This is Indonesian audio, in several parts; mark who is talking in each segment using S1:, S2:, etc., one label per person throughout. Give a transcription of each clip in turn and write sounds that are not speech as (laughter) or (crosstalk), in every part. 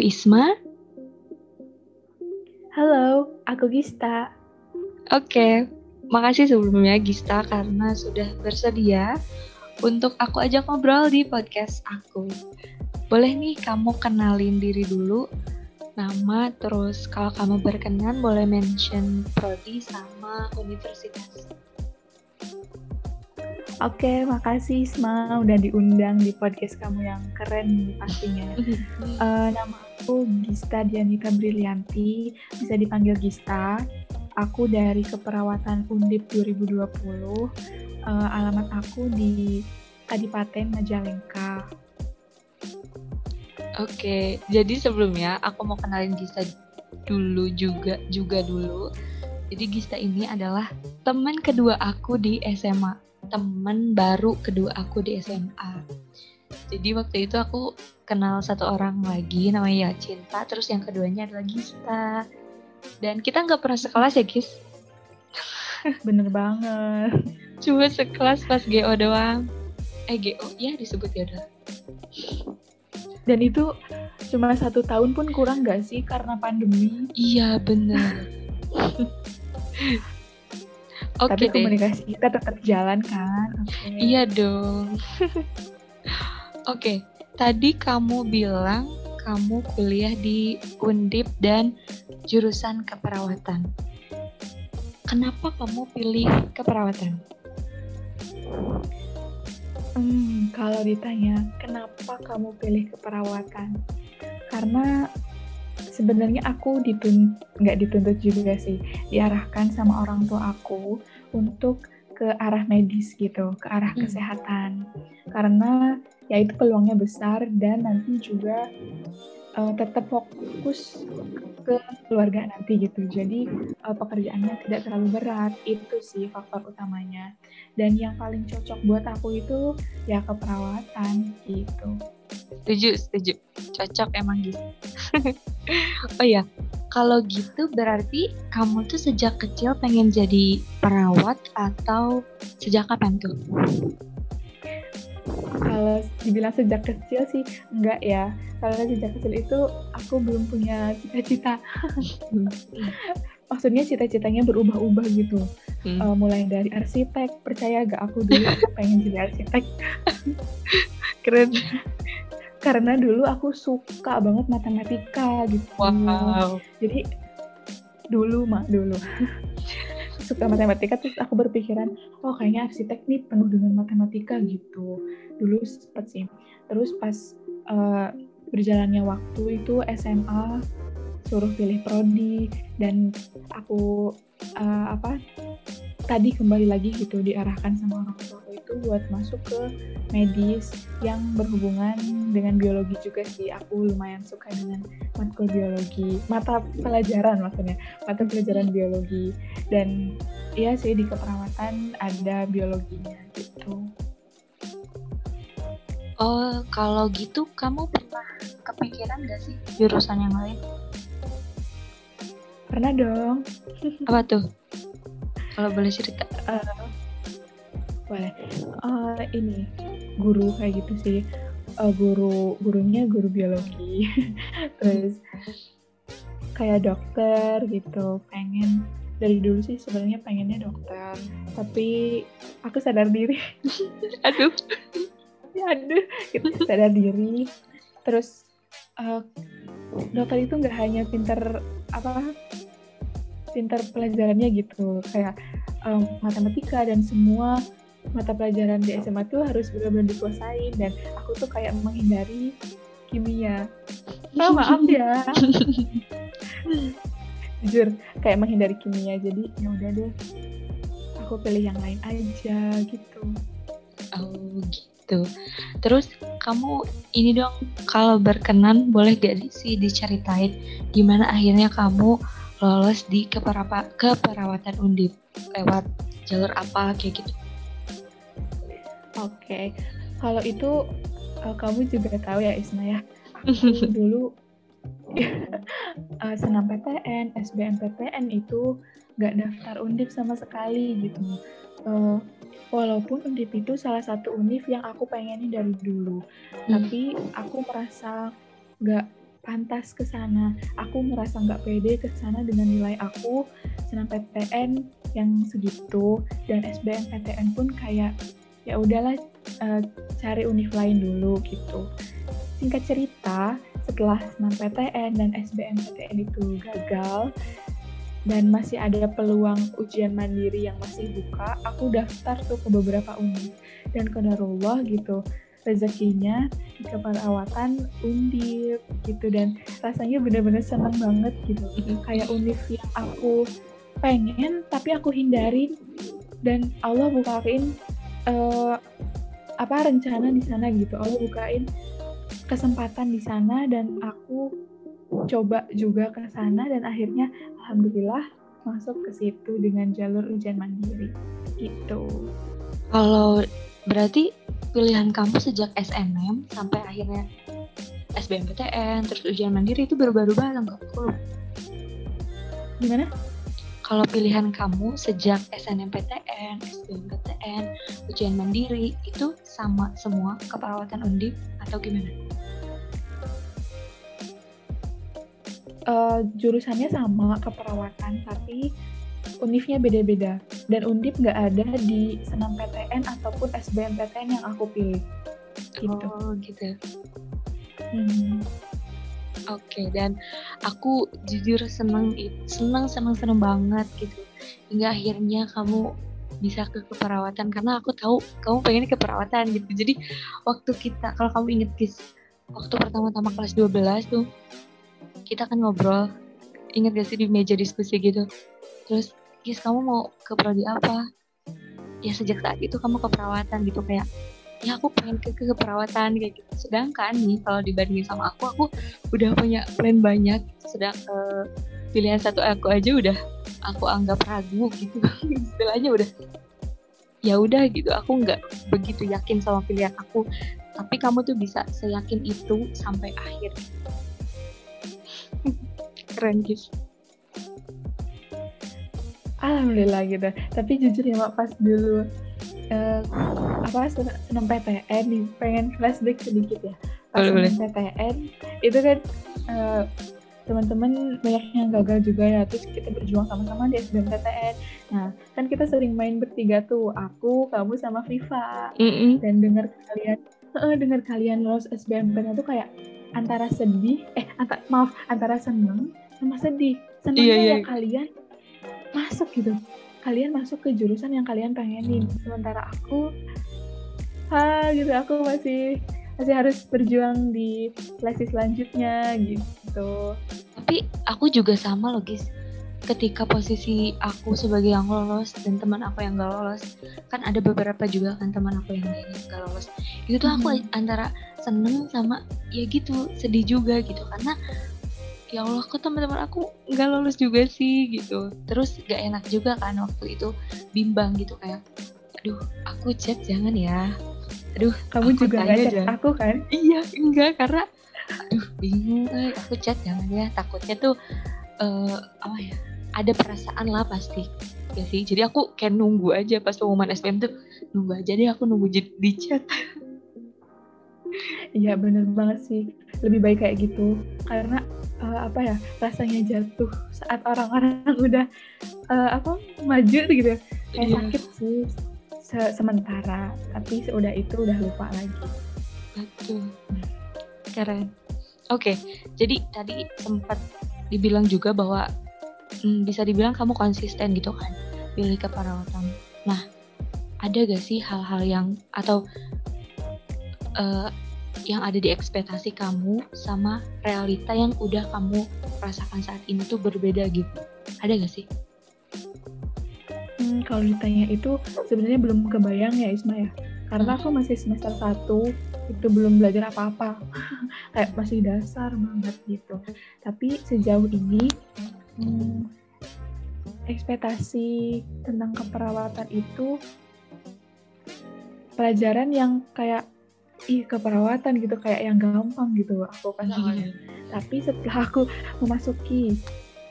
S1: Aku Isma.
S2: Halo, aku Gista.
S1: Oke, makasih sebelumnya Gista karena sudah bersedia untuk aku ajak ngobrol di podcast aku. Boleh nih kamu kenalin diri dulu, nama, terus kalau kamu berkenan boleh mention prodi sama universitas.
S2: Oke, makasih Isma udah diundang di podcast kamu yang keren pastinya. uh, (laughs) nama aku Gista Dianita Brilianti, bisa dipanggil Gista. Aku dari Keperawatan Undip 2020. Uh, alamat aku di Kadipaten Majalengka.
S1: Oke, jadi sebelumnya aku mau kenalin Gista dulu juga juga dulu. Jadi Gista ini adalah teman kedua aku di SMA teman baru kedua aku di SMA. Jadi waktu itu aku kenal satu orang lagi namanya ya Cinta, terus yang keduanya adalah Gista. Dan kita nggak pernah sekelas ya, Gis? (laughs)
S2: Bener banget.
S1: Cuma sekelas pas GO doang. Eh GO, ya disebut ya udah.
S2: Dan itu cuma satu tahun pun kurang gak sih karena pandemi?
S1: Iya bener. (laughs)
S2: Oke okay Tapi komunikasi kita tetap jalan kan?
S1: Okay. Iya dong. (laughs) Oke, okay. tadi kamu bilang kamu kuliah di Undip dan jurusan keperawatan. Kenapa kamu pilih keperawatan?
S2: Hmm, kalau ditanya kenapa kamu pilih keperawatan? Karena sebenarnya aku ditun nggak dituntut juga sih diarahkan sama orang tua aku untuk ke arah medis gitu ke arah hmm. kesehatan karena ya itu peluangnya besar dan nanti juga uh, tetap fokus ke keluarga nanti gitu. Jadi uh, pekerjaannya tidak terlalu berat. Itu sih faktor utamanya. Dan yang paling cocok buat aku itu ya keperawatan gitu.
S1: Setuju setuju. Cocok emang gitu. (laughs) Oh ya kalau gitu berarti kamu tuh sejak kecil pengen jadi perawat atau sejak kapan tuh
S2: dibilang sejak kecil sih enggak ya. Karena sejak kecil itu aku belum punya cita-cita. Maksudnya cita-citanya berubah-ubah gitu. Hmm. uh, mulai dari arsitek percaya gak aku dulu pengen jadi arsitek? (laughs)
S1: Keren.
S2: Karena dulu aku suka banget matematika gitu.
S1: Wow.
S2: Jadi dulu mak dulu suka matematika terus aku berpikiran oh kayaknya arsitek nih penuh dengan matematika gitu. Dulu sempat sih. Terus pas uh, berjalannya waktu itu SMA suruh pilih prodi dan aku uh, apa tadi kembali lagi gitu diarahkan sama orang tua itu buat masuk ke medis yang berhubungan dengan biologi juga sih. Aku lumayan suka dengan matkul biologi mata pelajaran maksudnya mata pelajaran biologi. Dan ya sih di keperawatan ada biologinya gitu.
S1: Oh, kalau gitu kamu pernah kepikiran gak sih jurusan yang lain?
S2: Pernah dong. (laughs)
S1: Apa tuh? Kalau boleh cerita.
S2: Uh, boleh. Uh, ini guru kayak gitu sih. Uh, guru gurunya guru biologi. (laughs) Terus kayak dokter gitu. Pengen dari dulu sih sebenarnya pengennya dokter. Tapi aku sadar diri. (laughs)
S1: aduh.
S2: ya aduh. Gitu sadar diri. Terus uh, dokter itu nggak hanya pinter apa pintar pelajarannya gitu. Kayak um, matematika dan semua mata pelajaran di SMA tuh harus benar-benar dikuasai dan aku tuh kayak menghindari kimia. Oh, maaf ya. (laughs) Jujur kayak menghindari kimia. Jadi ya udah deh. Aku pilih yang lain aja gitu.
S1: Oh gitu. Terus kamu ini dong kalau berkenan boleh gak sih diceritain gimana akhirnya kamu lolos di keperapa, keperawatan undip lewat jalur apa kayak gitu
S2: oke okay. kalau itu uh, kamu juga tahu ya Isma ya aku (laughs) dulu uh, (laughs) senam PTN SBMPTN itu gak daftar undip sama sekali gitu uh, walaupun undip itu salah satu univ yang aku pengenin dari dulu hmm. tapi aku merasa gak pantas ke sana. Aku merasa nggak pede ke sana dengan nilai aku PTN yang segitu dan SBMPTN pun kayak ya udahlah uh, cari univ lain dulu gitu. Singkat cerita, setelah PTN dan SBMPTN itu gagal dan masih ada peluang ujian mandiri yang masih buka, aku daftar tuh ke beberapa univ dan kodarullah gitu rezekinya di keperawatan undip gitu. Dan rasanya bener-bener seneng banget gitu. Kayak univ yang aku pengen tapi aku hindarin. Dan Allah bukain uh, apa rencana di sana gitu. Allah bukain kesempatan di sana dan aku coba juga ke sana. Dan akhirnya alhamdulillah masuk ke situ dengan jalur ujian mandiri. Gitu.
S1: Kalau berarti pilihan kamu sejak SNM sampai akhirnya SBMPTN terus ujian mandiri itu baru-baru banget enggak?
S2: Gimana?
S1: Kalau pilihan kamu sejak SNMPTN, SBMPTN, ujian mandiri itu sama semua keperawatan undip atau gimana?
S2: Uh, jurusannya sama keperawatan tapi univnya beda-beda. Dan undip nggak ada di senam PTN ataupun SBMPTN yang aku pilih.
S1: Gitu. Oh gitu.
S2: Hmm.
S1: oke okay, dan aku jujur seneng seneng seneng seneng banget gitu. Hingga akhirnya kamu bisa ke keperawatan. Karena aku tahu kamu pengen keperawatan gitu. Jadi waktu kita kalau kamu inget guys waktu pertama-tama kelas 12 tuh kita kan ngobrol. Inget gak sih di meja diskusi gitu? Terus Gis kamu mau ke prodi apa? Ya sejak saat itu kamu keperawatan gitu kayak ya aku pengen ke, ke keperawatan kayak gitu. Sedangkan nih kalau dibandingin sama aku aku udah punya plan banyak. Sedang uh, pilihan satu aku aja udah aku anggap ragu gitu. (laughs) Istilahnya udah ya udah gitu. Aku nggak begitu yakin sama pilihan aku. Tapi kamu tuh bisa seyakin itu sampai akhir. (laughs) Keren guys
S2: alhamdulillah gitu. Tapi jujur ya mak pas dulu uh, apa senam PTN nih pengen flashback sedikit ya. Pas senam PTN itu kan uh, teman-teman banyak yang gagal juga ya. Terus kita berjuang sama-sama di SBMPTN nah kan kita sering main bertiga tuh aku kamu sama Viva.
S1: Mm -mm.
S2: dan dengar kalian uh, dengar kalian lolos SBMPTN tuh kayak antara sedih eh antara maaf antara seneng sama sedih. Senengnya iya, iya. ya kalian masuk gitu. Kalian masuk ke jurusan yang kalian pengenin. Sementara aku ha gitu. Aku masih masih harus berjuang di seleksi selanjutnya gitu.
S1: Tapi aku juga sama loh guys ketika posisi aku sebagai yang lolos dan teman aku yang gak lolos kan ada beberapa juga kan teman aku yang lainnya gak lolos. Itu tuh aku hmm. antara seneng sama ya gitu sedih juga gitu. Karena ya Allah kok teman-teman aku nggak lulus juga sih gitu. Terus gak enak juga kan waktu itu bimbang gitu kayak aduh aku chat jangan ya. Aduh
S2: kamu juga nggak chat jangan. aku kan?
S1: Iya enggak karena aduh bingung eh, aku chat jangan ya. Takutnya tuh uh, apa ya ada perasaan lah pasti. Ya sih jadi aku kayak nunggu aja pas pengumuman SPM tuh nunggu aja deh aku nunggu di chat.
S2: Iya bener banget sih. Lebih baik kayak gitu. Karena uh, apa ya rasanya jatuh saat orang-orang udah uh, apa maju gitu kayak iya. sakit sih se sementara tapi sudah itu udah lupa lagi.
S1: Betul. Keren. Oke okay, jadi tadi sempat dibilang juga bahwa hmm, bisa dibilang kamu konsisten gitu kan pilih keperawatan nah ada gak sih hal-hal yang atau uh, yang ada di ekspektasi kamu sama realita yang udah kamu rasakan saat ini tuh berbeda gitu. Ada gak sih?
S2: Hmm, kalau ditanya itu sebenarnya belum kebayang ya Isma ya. Karena aku masih semester 1, itu belum belajar apa-apa. (laughs) Kayak masih dasar banget gitu. Tapi sejauh ini hmm, ekspektasi tentang keperawatan itu pelajaran yang kayak ih keperawatan gitu kayak yang gampang gitu aku pas awalnya. Tapi setelah aku memasuki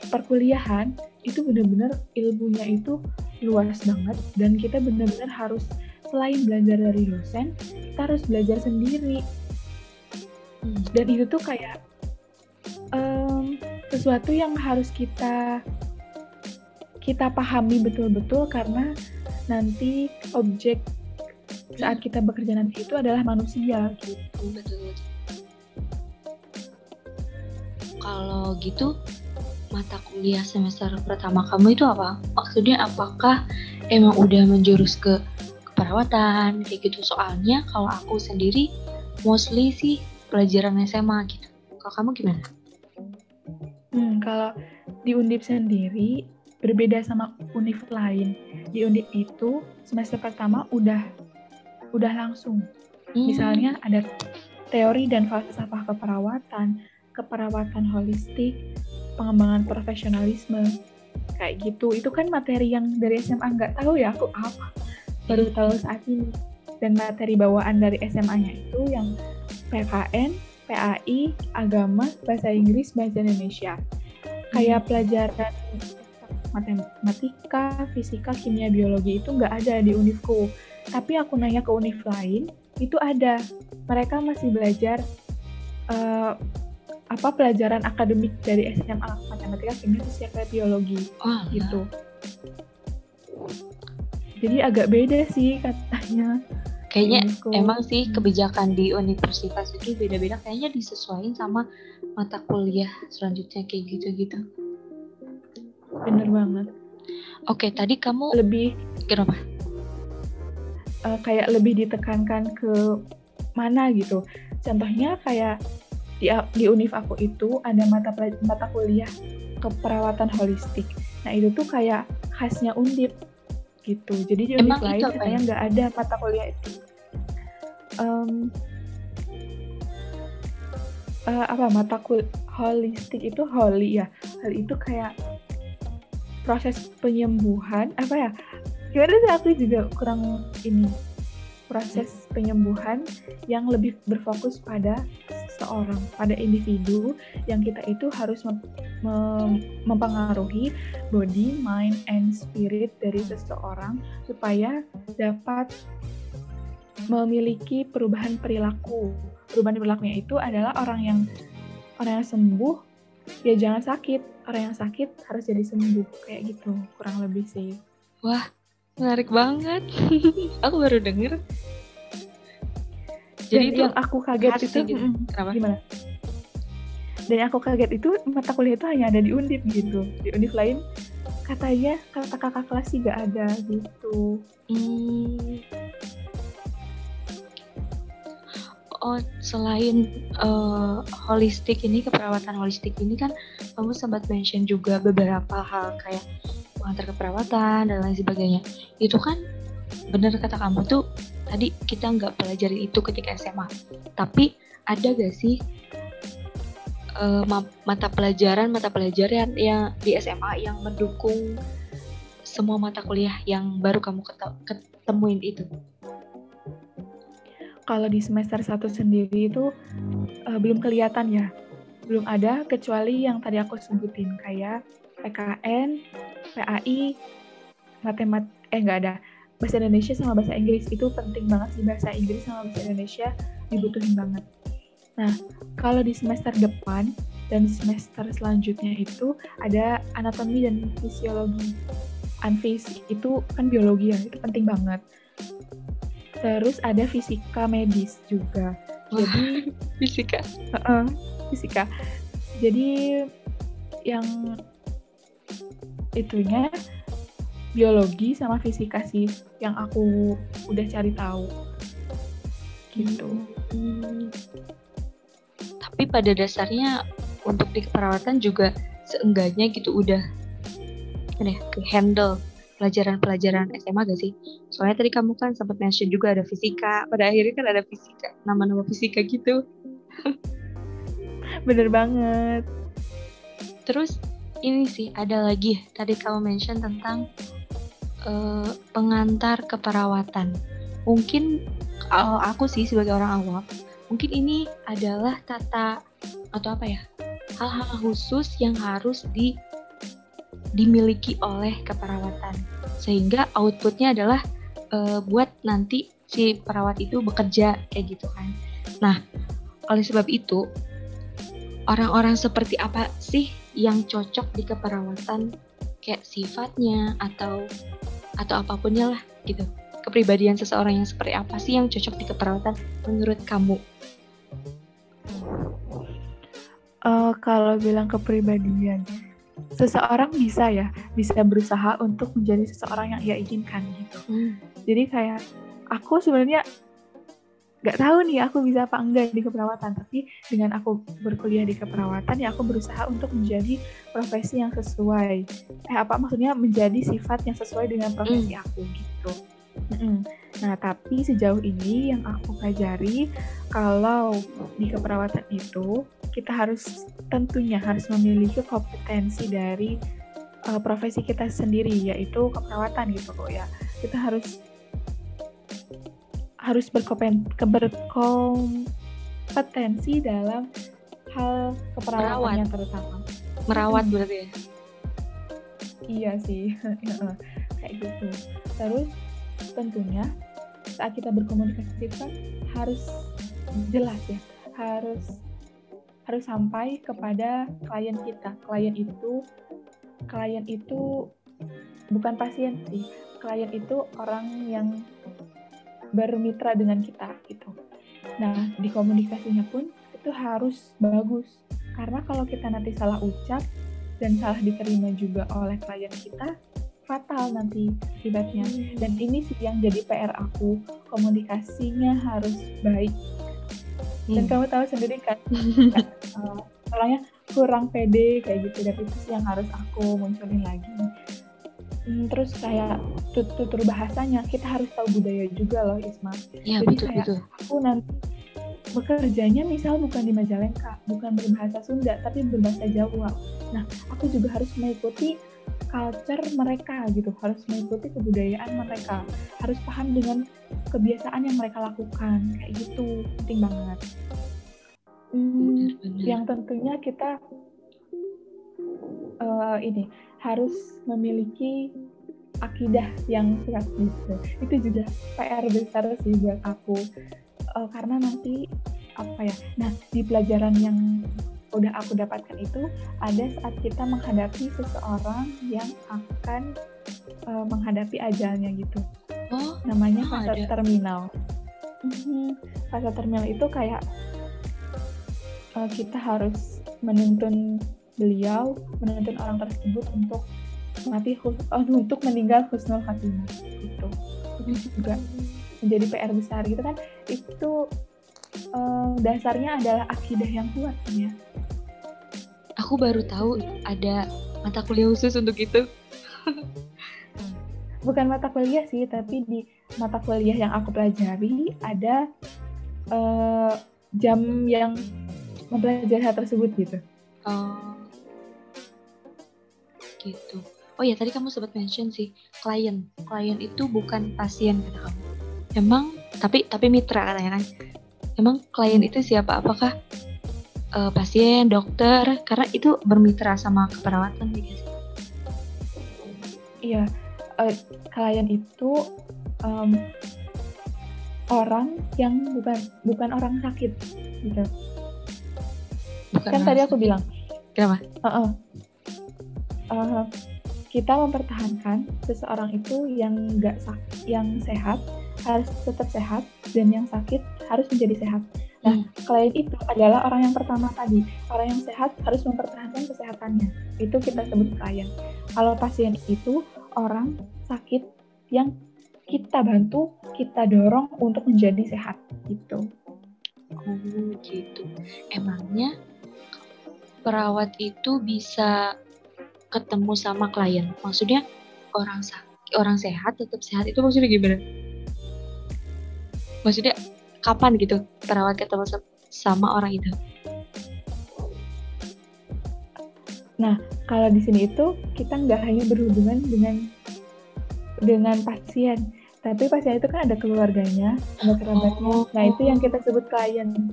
S2: perkuliahan itu benar-benar ilmunya itu luas banget dan kita benar-benar harus selain belajar dari dosen kita harus belajar sendiri hmm. dan itu tuh kayak um, sesuatu yang harus kita kita pahami betul-betul karena nanti objek saat kita bekerja nanti itu adalah manusia gitu.
S1: Betul. Kalau gitu mata kuliah semester pertama kamu itu apa? Maksudnya apakah emang udah menjurus ke keperawatan kayak gitu? Soalnya kalau aku sendiri mostly sih pelajaran SMA gitu. Kalau kamu gimana?
S2: Hmm, kalau di Undip sendiri berbeda sama univ lain. Di Undip itu semester pertama udah udah langsung. Hmm. Misalnya ada teori dan falsafah keperawatan, keperawatan holistik, pengembangan profesionalisme, kayak gitu. Itu kan materi yang dari SMA nggak tahu ya aku apa. Baru tahu saat ini. Dan materi bawaan dari SMA-nya itu yang PKN, PAI, agama, bahasa Inggris, bahasa Indonesia. Kayak hmm. pelajaran matematika, fisika, kimia, biologi itu nggak ada di univku tapi aku nanya ke univ lain itu ada. Mereka masih belajar uh, apa pelajaran akademik dari SMA matematika kimia fisika biologi oh, gitu. jadi agak beda sih katanya.
S1: Kayaknya emang sih kebijakan di universitas itu beda-beda. Kayaknya disesuaikan sama mata kuliah selanjutnya kayak gitu-gitu.
S2: Bener banget.
S1: Oke tadi kamu
S2: lebih
S1: kenapa
S2: uh, kayak lebih ditekankan ke mana gitu. Contohnya kayak di di univ aku itu ada mata mata kuliah keperawatan holistik. Nah itu tuh kayak khasnya undip gitu. Jadi di univ lain katanya nggak ada mata kuliah itu. Um, uh, apa mata kul holistik itu holy ya. Hal itu kayak proses penyembuhan apa ya gimana sih aku juga kurang ini proses penyembuhan yang lebih berfokus pada seorang, pada individu yang kita itu harus mem mem mempengaruhi body, mind, and spirit dari seseorang supaya dapat memiliki perubahan perilaku. Perubahan perilakunya itu adalah orang yang orang yang sembuh ya jangan sakit, orang yang sakit harus jadi sembuh kayak gitu kurang lebih sih.
S1: Wah, menarik banget (laughs) aku baru denger
S2: jadi itu yang aku kaget itu gitu. Kenapa? gimana dan yang aku kaget itu mata kuliah itu hanya ada di undip gitu di undip lain katanya kata kakak kelas sih gak ada gitu hmm.
S1: oh selain uh, holistik ini keperawatan holistik ini kan kamu sempat mention juga beberapa hal kayak pengantar keperawatan dan lain sebagainya. Itu kan bener kata kamu tuh tadi kita nggak pelajari itu ketika SMA tapi ada gak sih uh, mata pelajaran mata pelajaran yang di SMA yang mendukung semua mata kuliah yang baru kamu ketemuin itu?
S2: Kalau di semester 1 sendiri itu uh, belum kelihatan ya. Belum ada kecuali yang tadi aku sebutin kayak PKN, PAI, matemat eh nggak ada bahasa Indonesia sama bahasa Inggris itu penting banget sih bahasa Inggris sama bahasa Indonesia dibutuhin banget. Nah kalau di semester depan dan semester selanjutnya itu ada anatomi dan fisiologi. Anfis itu kan biologi ya itu penting banget. Terus ada fisika medis juga.
S1: Jadi (laughs) fisika.
S2: Uh -uh, fisika. Jadi yang itunya biologi sama fisika sih yang aku udah cari tahu gitu. Hmm.
S1: Tapi pada dasarnya untuk di keperawatan juga seenggaknya gitu udah ya ke handle pelajaran-pelajaran SMA gak sih? Soalnya tadi kamu kan sempat mention juga ada fisika, pada akhirnya kan ada fisika, nama-nama fisika gitu.
S2: Bener banget.
S1: Terus ini sih ada lagi tadi kamu mention tentang uh, pengantar keperawatan. Mungkin uh, aku sih sebagai orang awam, mungkin ini adalah tata atau apa ya hal-hal khusus yang harus di dimiliki oleh keperawatan sehingga outputnya adalah uh, buat nanti si perawat itu bekerja kayak gitu kan. Nah oleh sebab itu orang-orang seperti apa sih yang cocok di keperawatan kayak sifatnya atau atau apapunnya lah gitu kepribadian seseorang yang seperti apa sih yang cocok di keperawatan menurut kamu?
S2: Uh, kalau bilang kepribadian, seseorang bisa ya, bisa berusaha untuk menjadi seseorang yang ia inginkan gitu. Hmm. Jadi kayak aku sebenarnya nggak tahu nih aku bisa apa enggak di keperawatan, tapi dengan aku berkuliah di keperawatan ya aku berusaha untuk menjadi profesi yang sesuai. Eh apa maksudnya menjadi sifat yang sesuai dengan profesi hmm. aku gitu. Nah, tapi sejauh ini yang aku pelajari, kalau di keperawatan itu kita harus tentunya harus memiliki kompetensi dari uh, profesi kita sendiri, yaitu keperawatan gitu kok ya. Kita harus harus berkompetensi dalam hal keperawatan yang terutama.
S1: Merawat berarti ya?
S2: Iya sih, (laughs) kayak gitu. Terus tentunya saat kita berkomunikasi kan harus jelas ya. Harus harus sampai kepada klien kita. Klien itu klien itu bukan pasien sih. Klien itu orang yang bermitra dengan kita gitu. Nah di komunikasinya pun itu harus bagus. Karena kalau kita nanti salah ucap dan salah diterima juga oleh klien kita fatal nanti akibatnya. Dan ini sih yang jadi PR aku. Komunikasinya harus baik. Dan hmm. kamu tahu sendiri kan uh, (laughs) orangnya kurang pede kayak gitu. Dan itu sih yang harus aku munculin lagi hmm, terus kayak tutur bahasanya kita harus tahu budaya juga loh Isma
S1: ya, jadi betul, kayak betul.
S2: aku nanti bekerjanya misal bukan di Majalengka, bukan berbahasa Sunda, tapi berbahasa Jawa. Nah, aku juga harus mengikuti culture mereka gitu harus mengikuti kebudayaan mereka harus paham dengan kebiasaan yang mereka lakukan kayak gitu penting banget hmm, yang tentunya kita uh, ini harus memiliki akidah yang kuat gitu itu juga PR besar sih buat aku uh, karena nanti apa ya nah di pelajaran yang udah aku dapatkan itu ada saat kita menghadapi seseorang yang akan uh, menghadapi ajalnya gitu. Oh, namanya oh, fase terminal. Hmm, fase terminal itu kayak uh, kita harus menuntun beliau, menuntun orang tersebut untuk mati uh, untuk meninggal husnul khatimah gitu. Itu juga menjadi PR besar gitu kan. Itu uh, dasarnya adalah akidah yang kuat ya
S1: aku baru tahu ada mata kuliah khusus untuk itu. (laughs)
S2: Bukan mata kuliah sih, tapi di mata kuliah yang aku pelajari ada uh, jam yang mempelajari hal tersebut gitu.
S1: Oh, gitu. Oh ya tadi kamu sempat mention sih klien. Klien itu bukan pasien kata kamu. Emang tapi tapi mitra katanya kan. Emang klien itu siapa? Apakah uh, pasien, dokter, karena itu bermitra sama keperawatan gitu.
S2: Iya, uh, klien itu um, orang yang bukan bukan orang sakit gitu. Bukan kan tadi aku bilang.
S1: Kenapa?
S2: Uh -uh. Uh, kita mempertahankan seseorang itu yang nggak sakit, yang sehat harus tetap sehat dan yang sakit harus menjadi sehat. Nah, hmm. klien itu adalah orang yang pertama tadi. Orang yang sehat harus mempertahankan kesehatannya. Itu kita sebut klien. Kalau pasien itu orang sakit yang kita bantu, kita dorong untuk menjadi sehat gitu.
S1: Oh, gitu. Emangnya perawat itu bisa ketemu sama klien? Maksudnya orang sakit, orang sehat tetap sehat itu maksudnya gimana? Maksudnya kapan gitu perawat ketemu sama orang itu?
S2: Nah, kalau di sini itu kita nggak hanya berhubungan dengan dengan pasien, tapi pasien itu kan ada keluarganya, ada kerabatnya. Oh. Nah, itu yang kita sebut klien.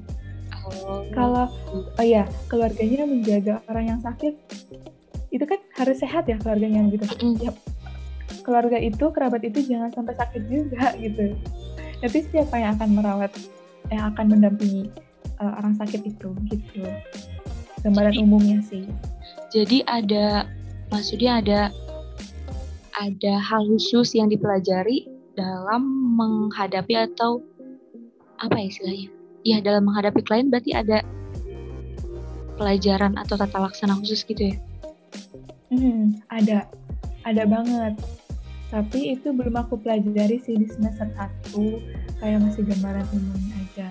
S2: Oh. Kalau oh ya, keluarganya menjaga orang yang sakit, itu kan harus sehat ya keluarganya gitu. Ya, keluarga itu, kerabat itu jangan sampai sakit juga gitu tapi siapa yang akan merawat yang akan mendampingi uh, orang sakit itu gitu gambaran
S1: Jadi-
S2: umumnya sih.
S1: Jadi ada maksudnya ada ada hal khusus yang dipelajari dalam menghadapi atau apa ya istilahnya? Ya dalam menghadapi klien berarti ada pelajaran atau tata laksana khusus gitu ya.
S2: Hmm, ada, ada banget. Tapi itu belum aku pelajari sih di semester 1, kayak masih gambaran umumnya aja.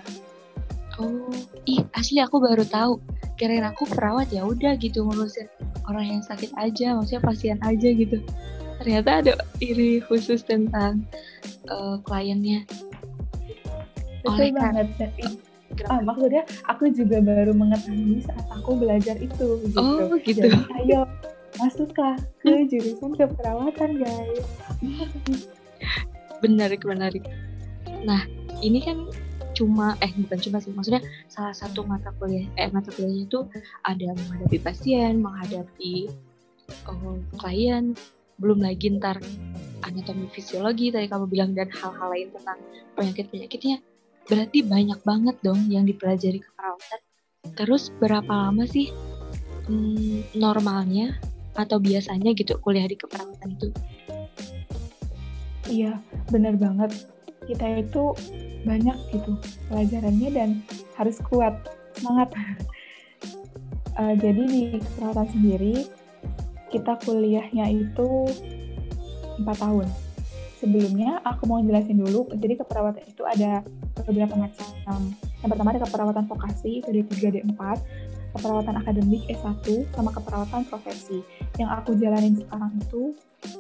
S1: Oh, ih asli aku baru tahu. Kirain aku perawat ya udah gitu ngurusin orang yang sakit aja, maksudnya pasien aja gitu. Ternyata ada ini khusus tentang eh, kliennya.
S2: Betul
S1: Oleh kan-
S2: banget.
S1: Kenapa?
S2: ah, maksudnya aku juga baru mengetahui saat aku belajar itu gitu.
S1: Oh, gitu.
S2: Jadi ayo masuklah ke jurusan keperawatan guys.
S1: Menarik, menarik. Nah, ini kan cuma eh bukan cuma sih maksudnya salah satu mata kuliah eh mata kuliahnya itu ada menghadapi pasien, menghadapi oh, klien, belum lagi ntar anatomi fisiologi tadi kamu bilang dan hal-hal lain tentang penyakit-penyakitnya. Berarti banyak banget dong yang dipelajari keperawatan. Terus berapa lama sih hmm, normalnya atau biasanya gitu kuliah di keperawatan itu?
S2: Iya, benar banget. Kita itu banyak gitu pelajarannya dan harus kuat, semangat. (laughs) Eh, jadi di keperawatan sendiri, kita kuliahnya itu 4 tahun. Sebelumnya aku mau jelasin dulu, jadi keperawatan itu ada beberapa macam. Yang pertama ada keperawatan vokasi, itu ada 3 D4, keperawatan akademik S1, sama keperawatan profesi. Yang aku jalanin sekarang itu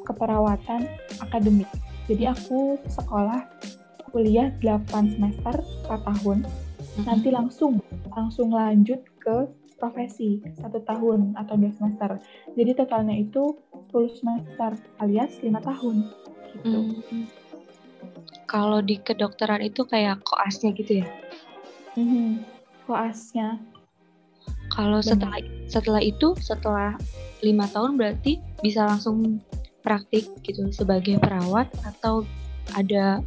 S2: keperawatan akademik. Jadi aku sekolah kuliah 8 semester 4 tahun, nanti langsung langsung lanjut ke profesi satu tahun atau dua semester. Jadi totalnya itu 10 semester alias 5 tahun gitu.
S1: Hmm. Kalau di kedokteran itu kayak koasnya gitu ya.
S2: Mhm. Koasnya
S1: Kalau setelah setelah itu setelah lima tahun berarti bisa langsung praktik gitu sebagai perawat atau ada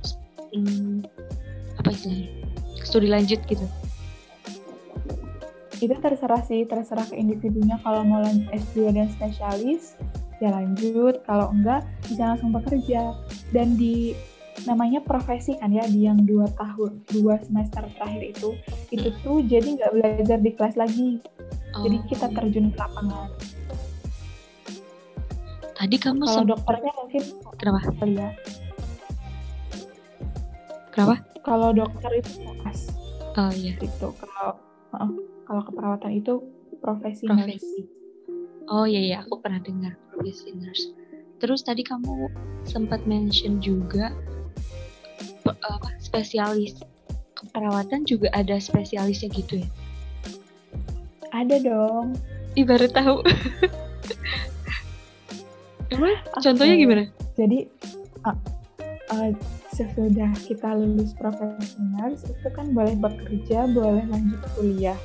S1: hmm, apa istilahnya studi lanjut gitu.
S2: itu terserah sih, terserah ke individunya kalau mau lanjut S2 dan spesialis ya lanjut, kalau enggak bisa langsung bekerja. Dan di namanya profesi kan ya di yang dua tahun dua semester terakhir itu itu tuh jadi nggak belajar di kelas lagi jadi
S1: Oh,
S2: kita terjun ke lapangan
S1: tadi kamu
S2: kalau dokternya mungkin
S1: kenapa?
S2: ya
S1: Kenapa?
S2: kalau dokter itu fokus
S1: Oh iya.
S2: itu kalau kalau keperawatan itu profesi
S1: Profesi. Oh iya iya, aku pernah dengar profesi nurse. Terus tadi kamu sempat mention juga apa spesialis keperawatan juga ada spesialisnya gitu ya?
S2: ada dong
S1: Ih baru tahu. Emang contohnya
S2: Oke.
S1: gimana?
S2: jadi uh, uh, sesudah kita lulus profesi nurse itu kan boleh bekerja boleh lanjut kuliah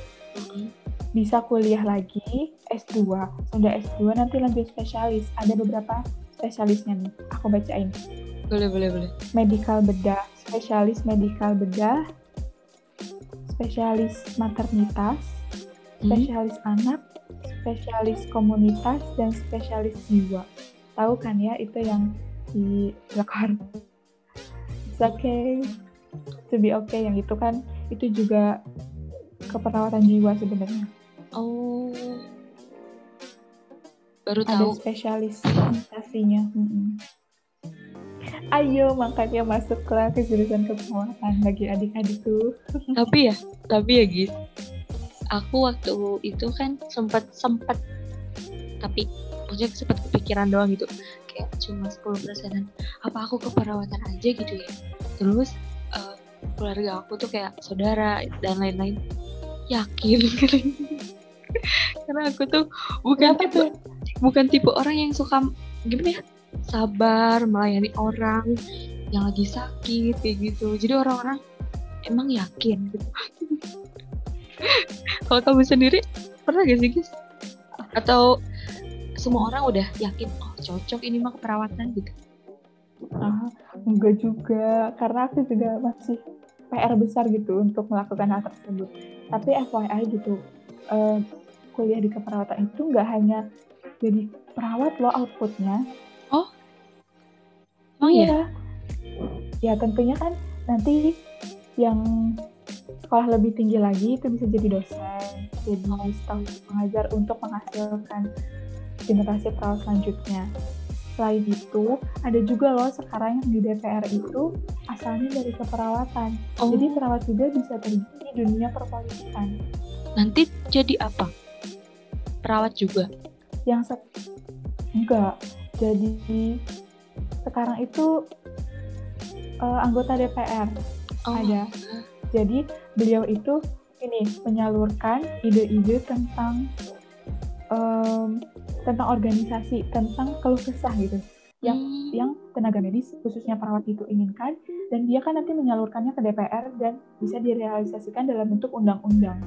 S2: bisa kuliah lagi S2 sudah S2 nanti lanjut spesialis ada beberapa spesialisnya nih aku bacain
S1: Boleh boleh boleh.
S2: medical bedah spesialis medical bedah spesialis maternitas
S1: Hmm?
S2: spesialis anak spesialis komunitas dan spesialis jiwa tahu kan ya itu yang di Jakarta it's okay to be okay yang itu kan itu juga keperawatan jiwa sebenarnya
S1: Oh. Baru
S2: ada
S1: tahu.
S2: spesialis sanitasinya Mm-mm. Ayo makanya masuklah ke jurusan keperawatan bagi adik-adikku (laughs)
S1: tapi ya, tapi ya Gis. Aku waktu itu kan sempat sempat tapi maksudnya sempat kepikiran doang gitu. Kayak cuma 10 persenan. Apa aku keperawatan aja gitu ya? Terus eh, keluarga aku tuh kayak saudara dan lain-lain yakin (laughs) karena aku tuh bukan
S2: Kenapa
S1: tipe bukan tipe orang yang suka gimana ya sabar melayani orang yang lagi sakit kayak gitu jadi orang-orang emang yakin gitu (laughs) kalau kamu sendiri pernah gak sih guys atau semua orang udah yakin oh cocok ini mah keperawatan gitu
S2: Ah, enggak juga, karena aku juga masih PR besar gitu untuk melakukan hal tersebut. Tapi FYI gitu, eh, kuliah di keperawatan itu nggak hanya jadi perawat loh outputnya.
S1: Oh, oh iya.
S2: Ya tentunya kan nanti yang sekolah lebih tinggi lagi itu bisa jadi dosen, jadi staf pengajar untuk menghasilkan generasi perawat selanjutnya. Selain itu, ada juga loh sekarang yang di DPR itu asalnya dari keperawatan. Oh. Jadi perawat juga bisa terjun di dunia perpolitikan.
S1: Nanti jadi apa? Perawat juga?
S2: Yang se enggak. Jadi sekarang itu uh, anggota DPR oh. ada. Jadi beliau itu ini menyalurkan ide-ide tentang um, tentang organisasi, tentang keluh kesah gitu yang hmm. yang tenaga medis khususnya perawat itu inginkan dan dia kan nanti menyalurkannya ke DPR dan bisa direalisasikan dalam bentuk undang-undang.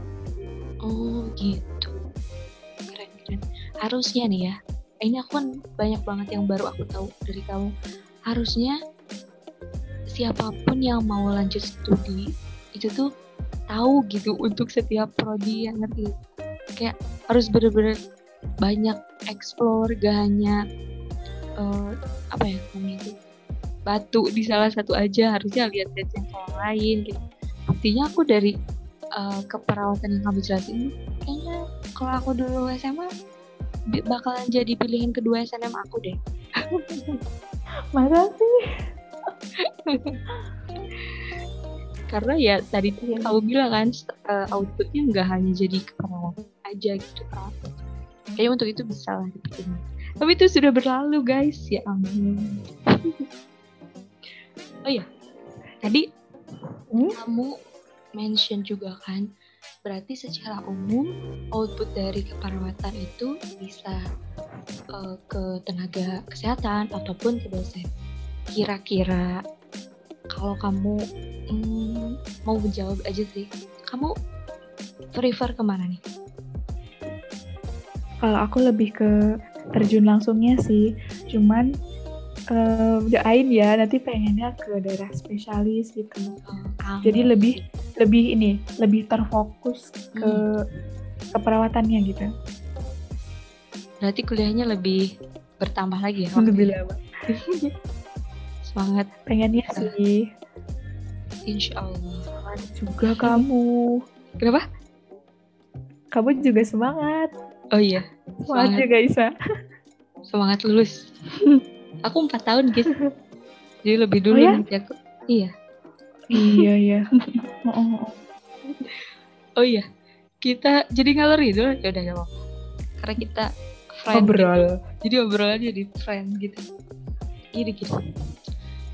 S1: Oh gitu, keren keren. Harusnya nih ya, ini aku kan banyak banget yang baru aku tahu dari kamu. Harusnya siapa pun yang mau lanjut studi itu tuh tahu gitu untuk setiap prodi yang ngerti? Kayak harus bener-bener banyak explore gak hanya uh, apa ya namanya itu batu di salah satu aja. Harusnya lihat lihat yang lain gitu. Buktinya aku dari uh, keperawatan yang kamu jelasin kayaknya kalau aku dulu SMA bakalan jadi pilihan kedua SNM aku deh. (laughs)
S2: Masa sih? (laughs)
S1: Karena ya tadi ya. kamu bilang kan uh, outputnya nggak hanya jadi keperawatan aja gitu kan kayaknya untuk itu bisa lah dibikin tapi itu sudah berlalu guys. Ya ampun. (laughs) Oh ya tadi hmm? kamu mention juga kan berarti secara umum output dari keperawatan itu bisa uh, ke tenaga kesehatan ataupun ke dosen. Kira-kira kalau kamu hmm, mau menjawab aja sih kamu prefer ke mana nih?
S2: Kalau aku lebih ke terjun langsungnya sih cuman uh, doain ya nanti pengennya ke daerah spesialis gitu. Oh, jadi lebih lebih ini lebih terfokus ke hmm. keperawatannya gitu
S1: berarti kuliahnya lebih bertambah lagi ya
S2: lebih lama (laughs)
S1: semangat
S2: pengennya sih
S1: Insya Allah
S2: semangat juga kamu
S1: kenapa
S2: kamu juga semangat
S1: Oh iya.
S2: Semangat juga Isa.
S1: Semangat lulus. (laughs) aku empat tahun guys. Jadi lebih dulu oh, ya? nanti aku. Iya.
S2: Iya iya.
S1: oh, oh, oh. oh iya. Kita jadi ngalor gitu ya udah ya Karena kita
S2: friend. Obrol.
S1: Gitu. Jadi obrolan jadi friend gitu. Gini gitu.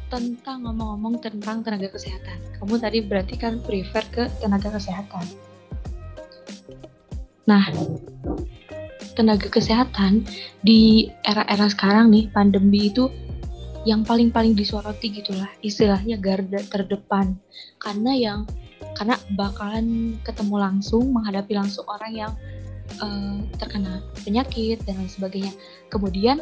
S1: Tentang ngomong-ngomong tentang tenaga kesehatan. Kamu tadi berarti kan prefer ke tenaga kesehatan. Nah, tenaga kesehatan di era-era sekarang nih pandemi itu yang paling-paling disoroti gitulah istilahnya garda terdepan karena yang karena bakalan ketemu langsung menghadapi langsung orang yang uh, terkena penyakit dan lain sebagainya kemudian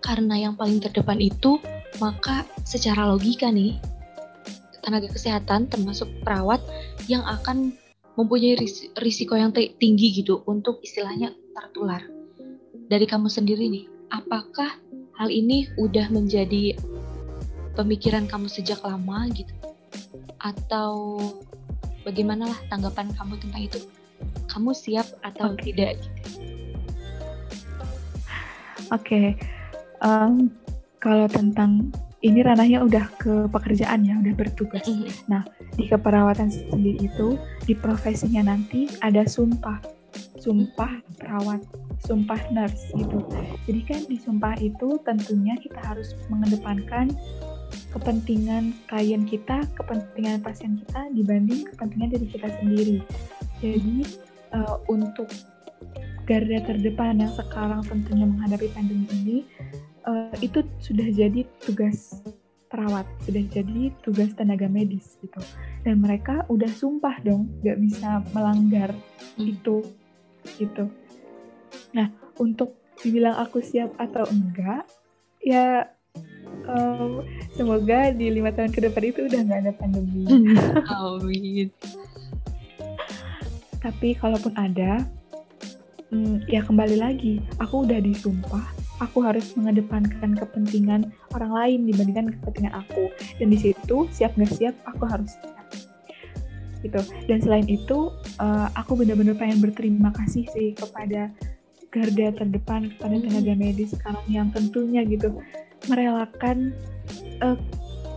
S1: karena yang paling terdepan itu maka secara logika nih tenaga kesehatan termasuk perawat yang akan mempunyai risiko yang tinggi gitu untuk istilahnya tertular. Dari kamu sendiri nih, apakah hal ini udah menjadi pemikiran kamu sejak lama gitu? Atau bagaimana lah tanggapan kamu tentang itu? Kamu siap atau okay. tidak gitu?
S2: Oke, okay. um, kalau tentang ini ranahnya udah ke pekerjaan ya, udah bertugas. Mm -hmm. Nah, di keperawatan sendiri itu, di profesinya nanti ada sumpah. Sumpah perawat, sumpah nurse gitu. Jadi kan di sumpah itu tentunya kita harus mengedepankan kepentingan klien kita, kepentingan pasien kita dibanding kepentingan diri kita sendiri. Jadi uh, untuk garda terdepan yang sekarang tentunya menghadapi pandemi ini uh, itu sudah jadi tugas perawat, sudah jadi tugas tenaga medis gitu. Dan mereka udah sumpah dong, gak bisa melanggar hmm. itu gitu. Nah, untuk dibilang aku siap atau enggak, ya um, semoga di lima tahun ke depan itu udah nggak ada pandemi. (laughs)
S1: Amin.
S2: Tapi kalaupun ada, hmm, ya kembali lagi aku udah disumpah aku harus mengedepankan kepentingan orang lain dibandingkan kepentingan aku dan di situ siap nggak siap aku harus gitu. Dan selain itu uh, aku benar-benar pengen berterima kasih sih kepada garda terdepan kepada hmm. tenaga medis sekarang yang tentunya gitu merelakan uh,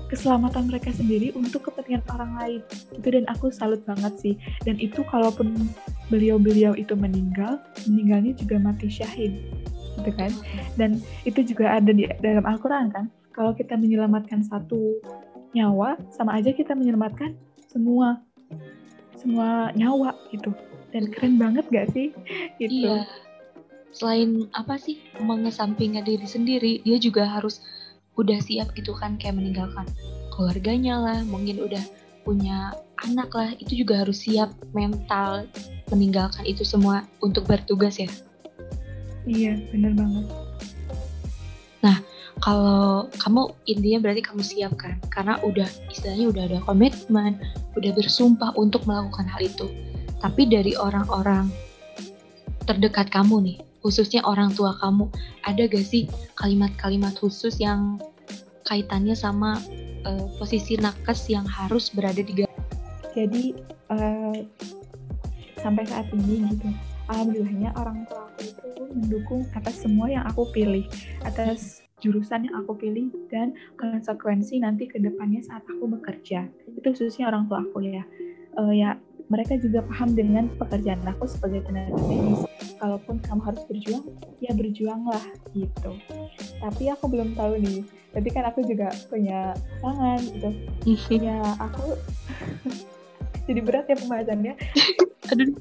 S2: keselamatan mereka sendiri untuk kepentingan orang lain. Itu dan aku salut banget sih. Dan itu kalaupun beliau-beliau itu meninggal meninggalnya juga mati syahid. Gitu kan? Dan itu juga ada di dalam Al-Quran kan? Kalau kita menyelamatkan satu nyawa sama aja kita menyelamatkan semua semua nyawa gitu. Dan keren banget gak sih? Gitu.
S1: Iya. Selain apa sih mengesampingkan diri sendiri dia juga harus udah siap gitu kan kayak meninggalkan keluarganya lah mungkin udah punya anak lah itu juga harus siap mental meninggalkan itu semua untuk bertugas ya.
S2: Iya bener banget.
S1: Nah kalau kamu intinya berarti kamu siap kan? Karena udah istilahnya udah ada komitmen udah bersumpah untuk melakukan hal itu. Tapi dari orang-orang terdekat kamu nih khususnya orang tua kamu ada gak sih kalimat-kalimat khusus yang kaitannya sama uh, posisi nakes yang harus berada di
S2: jadi uh, sampai saat ini gitu alhamdulillahnya orang tua aku itu mendukung atas semua yang aku pilih atas jurusan yang aku pilih dan konsekuensi nanti ke depannya saat aku bekerja itu khususnya orang tua aku ya uh, ya mereka juga paham dengan pekerjaan aku sebagai tenaga medis. Kalaupun kamu harus berjuang, ya berjuanglah gitu. Tapi aku belum tahu nih. Tadi kan aku juga punya pasangan gitu. ya aku (laughs) jadi berat ya pembahasannya. (laughs) Aduh.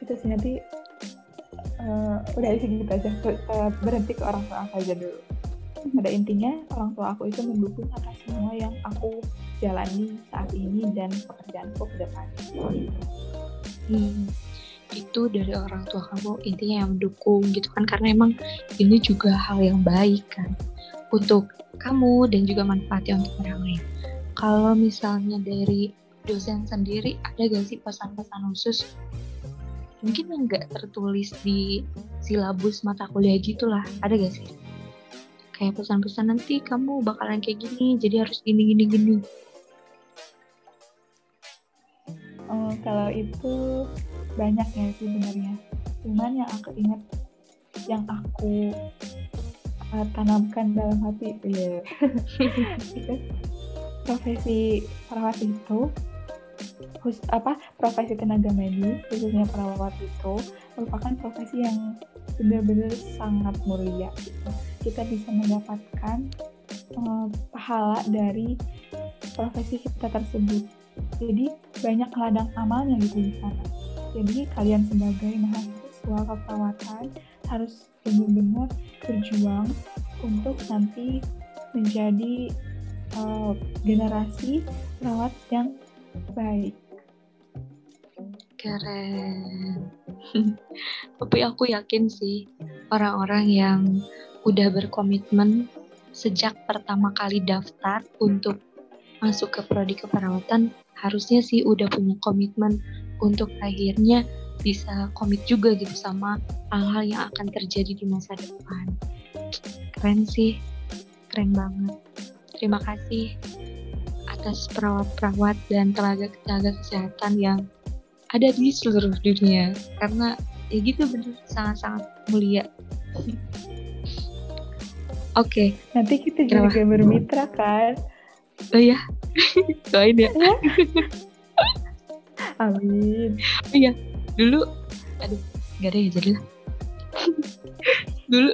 S2: Itu sih nanti uh, udah isi gitu aja. Uh, berhenti ke orang tua aku aja dulu. Pada intinya orang tua aku itu mendukung atas semua yang aku jalani saat ini dan pekerjaanku ke depan.
S1: Hmm, itu dari orang tua kamu intinya yang mendukung gitu kan karena emang ini juga hal yang baik kan untuk kamu dan juga manfaatnya untuk orang lain. Kalau misalnya dari dosen sendiri ada gak sih pesan-pesan khusus mungkin yang nggak tertulis di silabus mata kuliah gitulah. Ada gak sih? Kayak pesan-pesan nanti kamu bakalan kayak gini jadi harus gini gini gini.
S2: Oh, kalau itu banyak ya sebenarnya. Cuman yang aku ingat, yang aku uh, tanamkan dalam hati, (laughs) itu profesi perawat itu khusus apa profesi tenaga medis khususnya perawat itu merupakan profesi yang benar-benar sangat mulia gitu. kita bisa mendapatkan uh, pahala dari profesi kita tersebut. Jadi banyak ladang amalnya gitu di sana. Jadi kalian sebagai mahasiswa keperawatan harus benar-benar berjuang untuk nanti menjadi uh, generasi perawat yang baik
S1: keren (laughs) tapi aku yakin sih orang-orang yang udah berkomitmen sejak pertama kali daftar untuk masuk ke prodi keperawatan harusnya sih udah punya komitmen untuk akhirnya bisa komit juga gitu sama hal-hal yang akan terjadi di masa depan. Keren sih, keren banget. Terima kasih atas perawat-perawat dan tenaga-tenaga kesehatan yang ada di seluruh dunia karena ya gitu bener sangat-sangat mulia.
S2: Oke, okay. nanti kita juga bermitra kan?
S1: Oh ya, (laughs) doain ya. Iya. (laughs)
S2: Amin.
S1: Oh iya, dulu, aduh, gak ada ya jadi lah. (laughs) dulu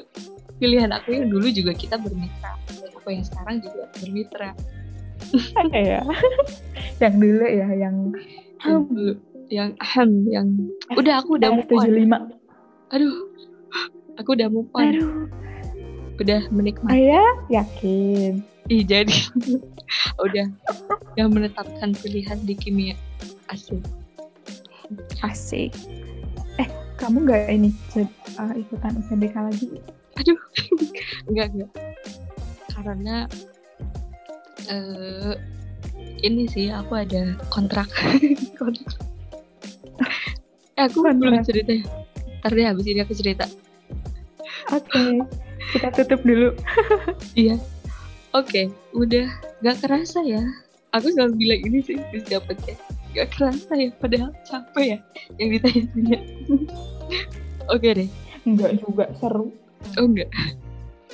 S1: pilihan aku yang dulu juga kita bermitra. Aku yang sekarang juga bermitra.
S2: ya. yang dulu ya, yang
S1: yang dulu, yang ahem, yang udah aku udah mau
S2: tujuh lima.
S1: Aduh, aku udah mau
S2: Aduh.
S1: Udah menikmati.
S2: Ayah yakin.
S1: Ih jadi (laughs) udah yang menetapkan pilihan di kimia asik
S2: asik. Eh kamu nggak ini uh, ikutan UTBK lagi?
S1: Aduh (laughs) nggak nggak. Karena uh, ini sih aku ada kontrak. (laughs) Kontrak. Eh, (laughs) aku
S2: Mantap.
S1: belum cerita ya. Ntar deh habis ini aku cerita.
S2: Oke, kita tutup dulu. (laughs)
S1: Iya. Oke, udah gak kerasa ya. Aku selalu bilang ini sih di setiap podcast. Gak kerasa ya, padahal capek ya yang ditanya-tanya. (laughs) Oke deh.
S2: Enggak juga seru.
S1: Oh enggak.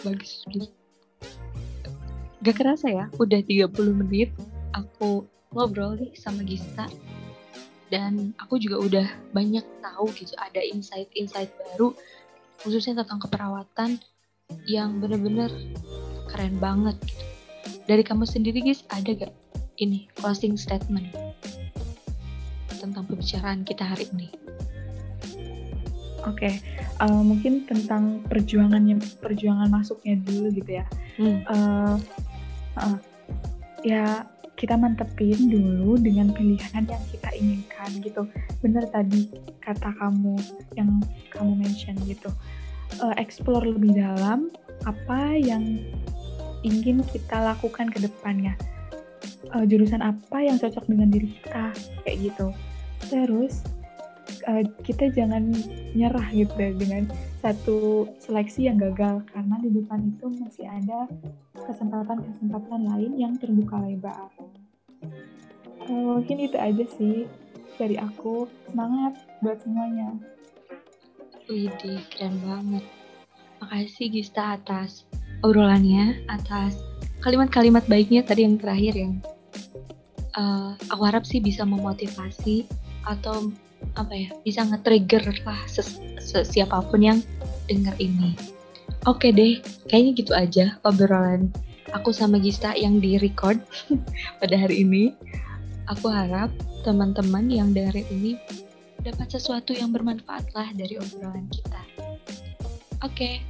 S1: Bagus. bagus. Gak kerasa ya, udah 30 menit aku ngobrol nih sama Gista. Dan aku juga udah banyak tahu gitu, ada insight-insight baru khususnya tentang keperawatan yang bener-bener keren banget gitu. Dari kamu sendiri guys, ada gak ini closing statement tentang pembicaraan kita hari ini?
S2: Oke, eh, mungkin tentang perjuangannya, perjuangan masuknya dulu gitu ya.
S1: Hmm.
S2: Eh, eh, ya kita mantepin dulu dengan pilihan yang kita inginkan gitu. Bener tadi kata kamu yang kamu mention gitu. Eh, explore lebih dalam apa yang ingin kita lakukan ke depannya. Eh, jurusan apa yang cocok dengan diri kita kayak gitu. Terus eh, kita jangan nyerah gitu ya dengan satu seleksi yang gagal karena di depan itu masih ada kesempatan-kesempatan lain yang terbuka lebar. Mungkin itu aja sih dari aku. Semangat buat semuanya.
S1: Widih, keren banget. Makasih Gista atas obrolannya, atas kalimat-kalimat baiknya tadi yang terakhir yang eh, aku harap sih bisa memotivasi atau apa ya bisa nge-trigger lah ses- se- siapa pun yang denger ini. Oke deh, kayaknya gitu aja obrolan aku sama Gista yang di record (laughs) pada hari ini. Aku harap teman-teman yang dengerin ini dapat sesuatu yang bermanfaat lah dari obrolan kita. Oke,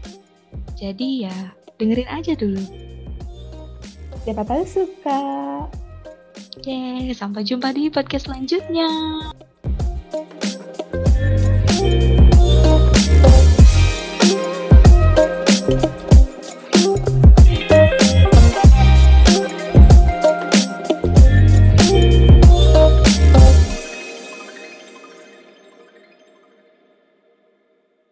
S1: jadi ya dengerin aja dulu.
S2: Siapa tahu suka.
S1: Yeay, sampai jumpa di podcast selanjutnya.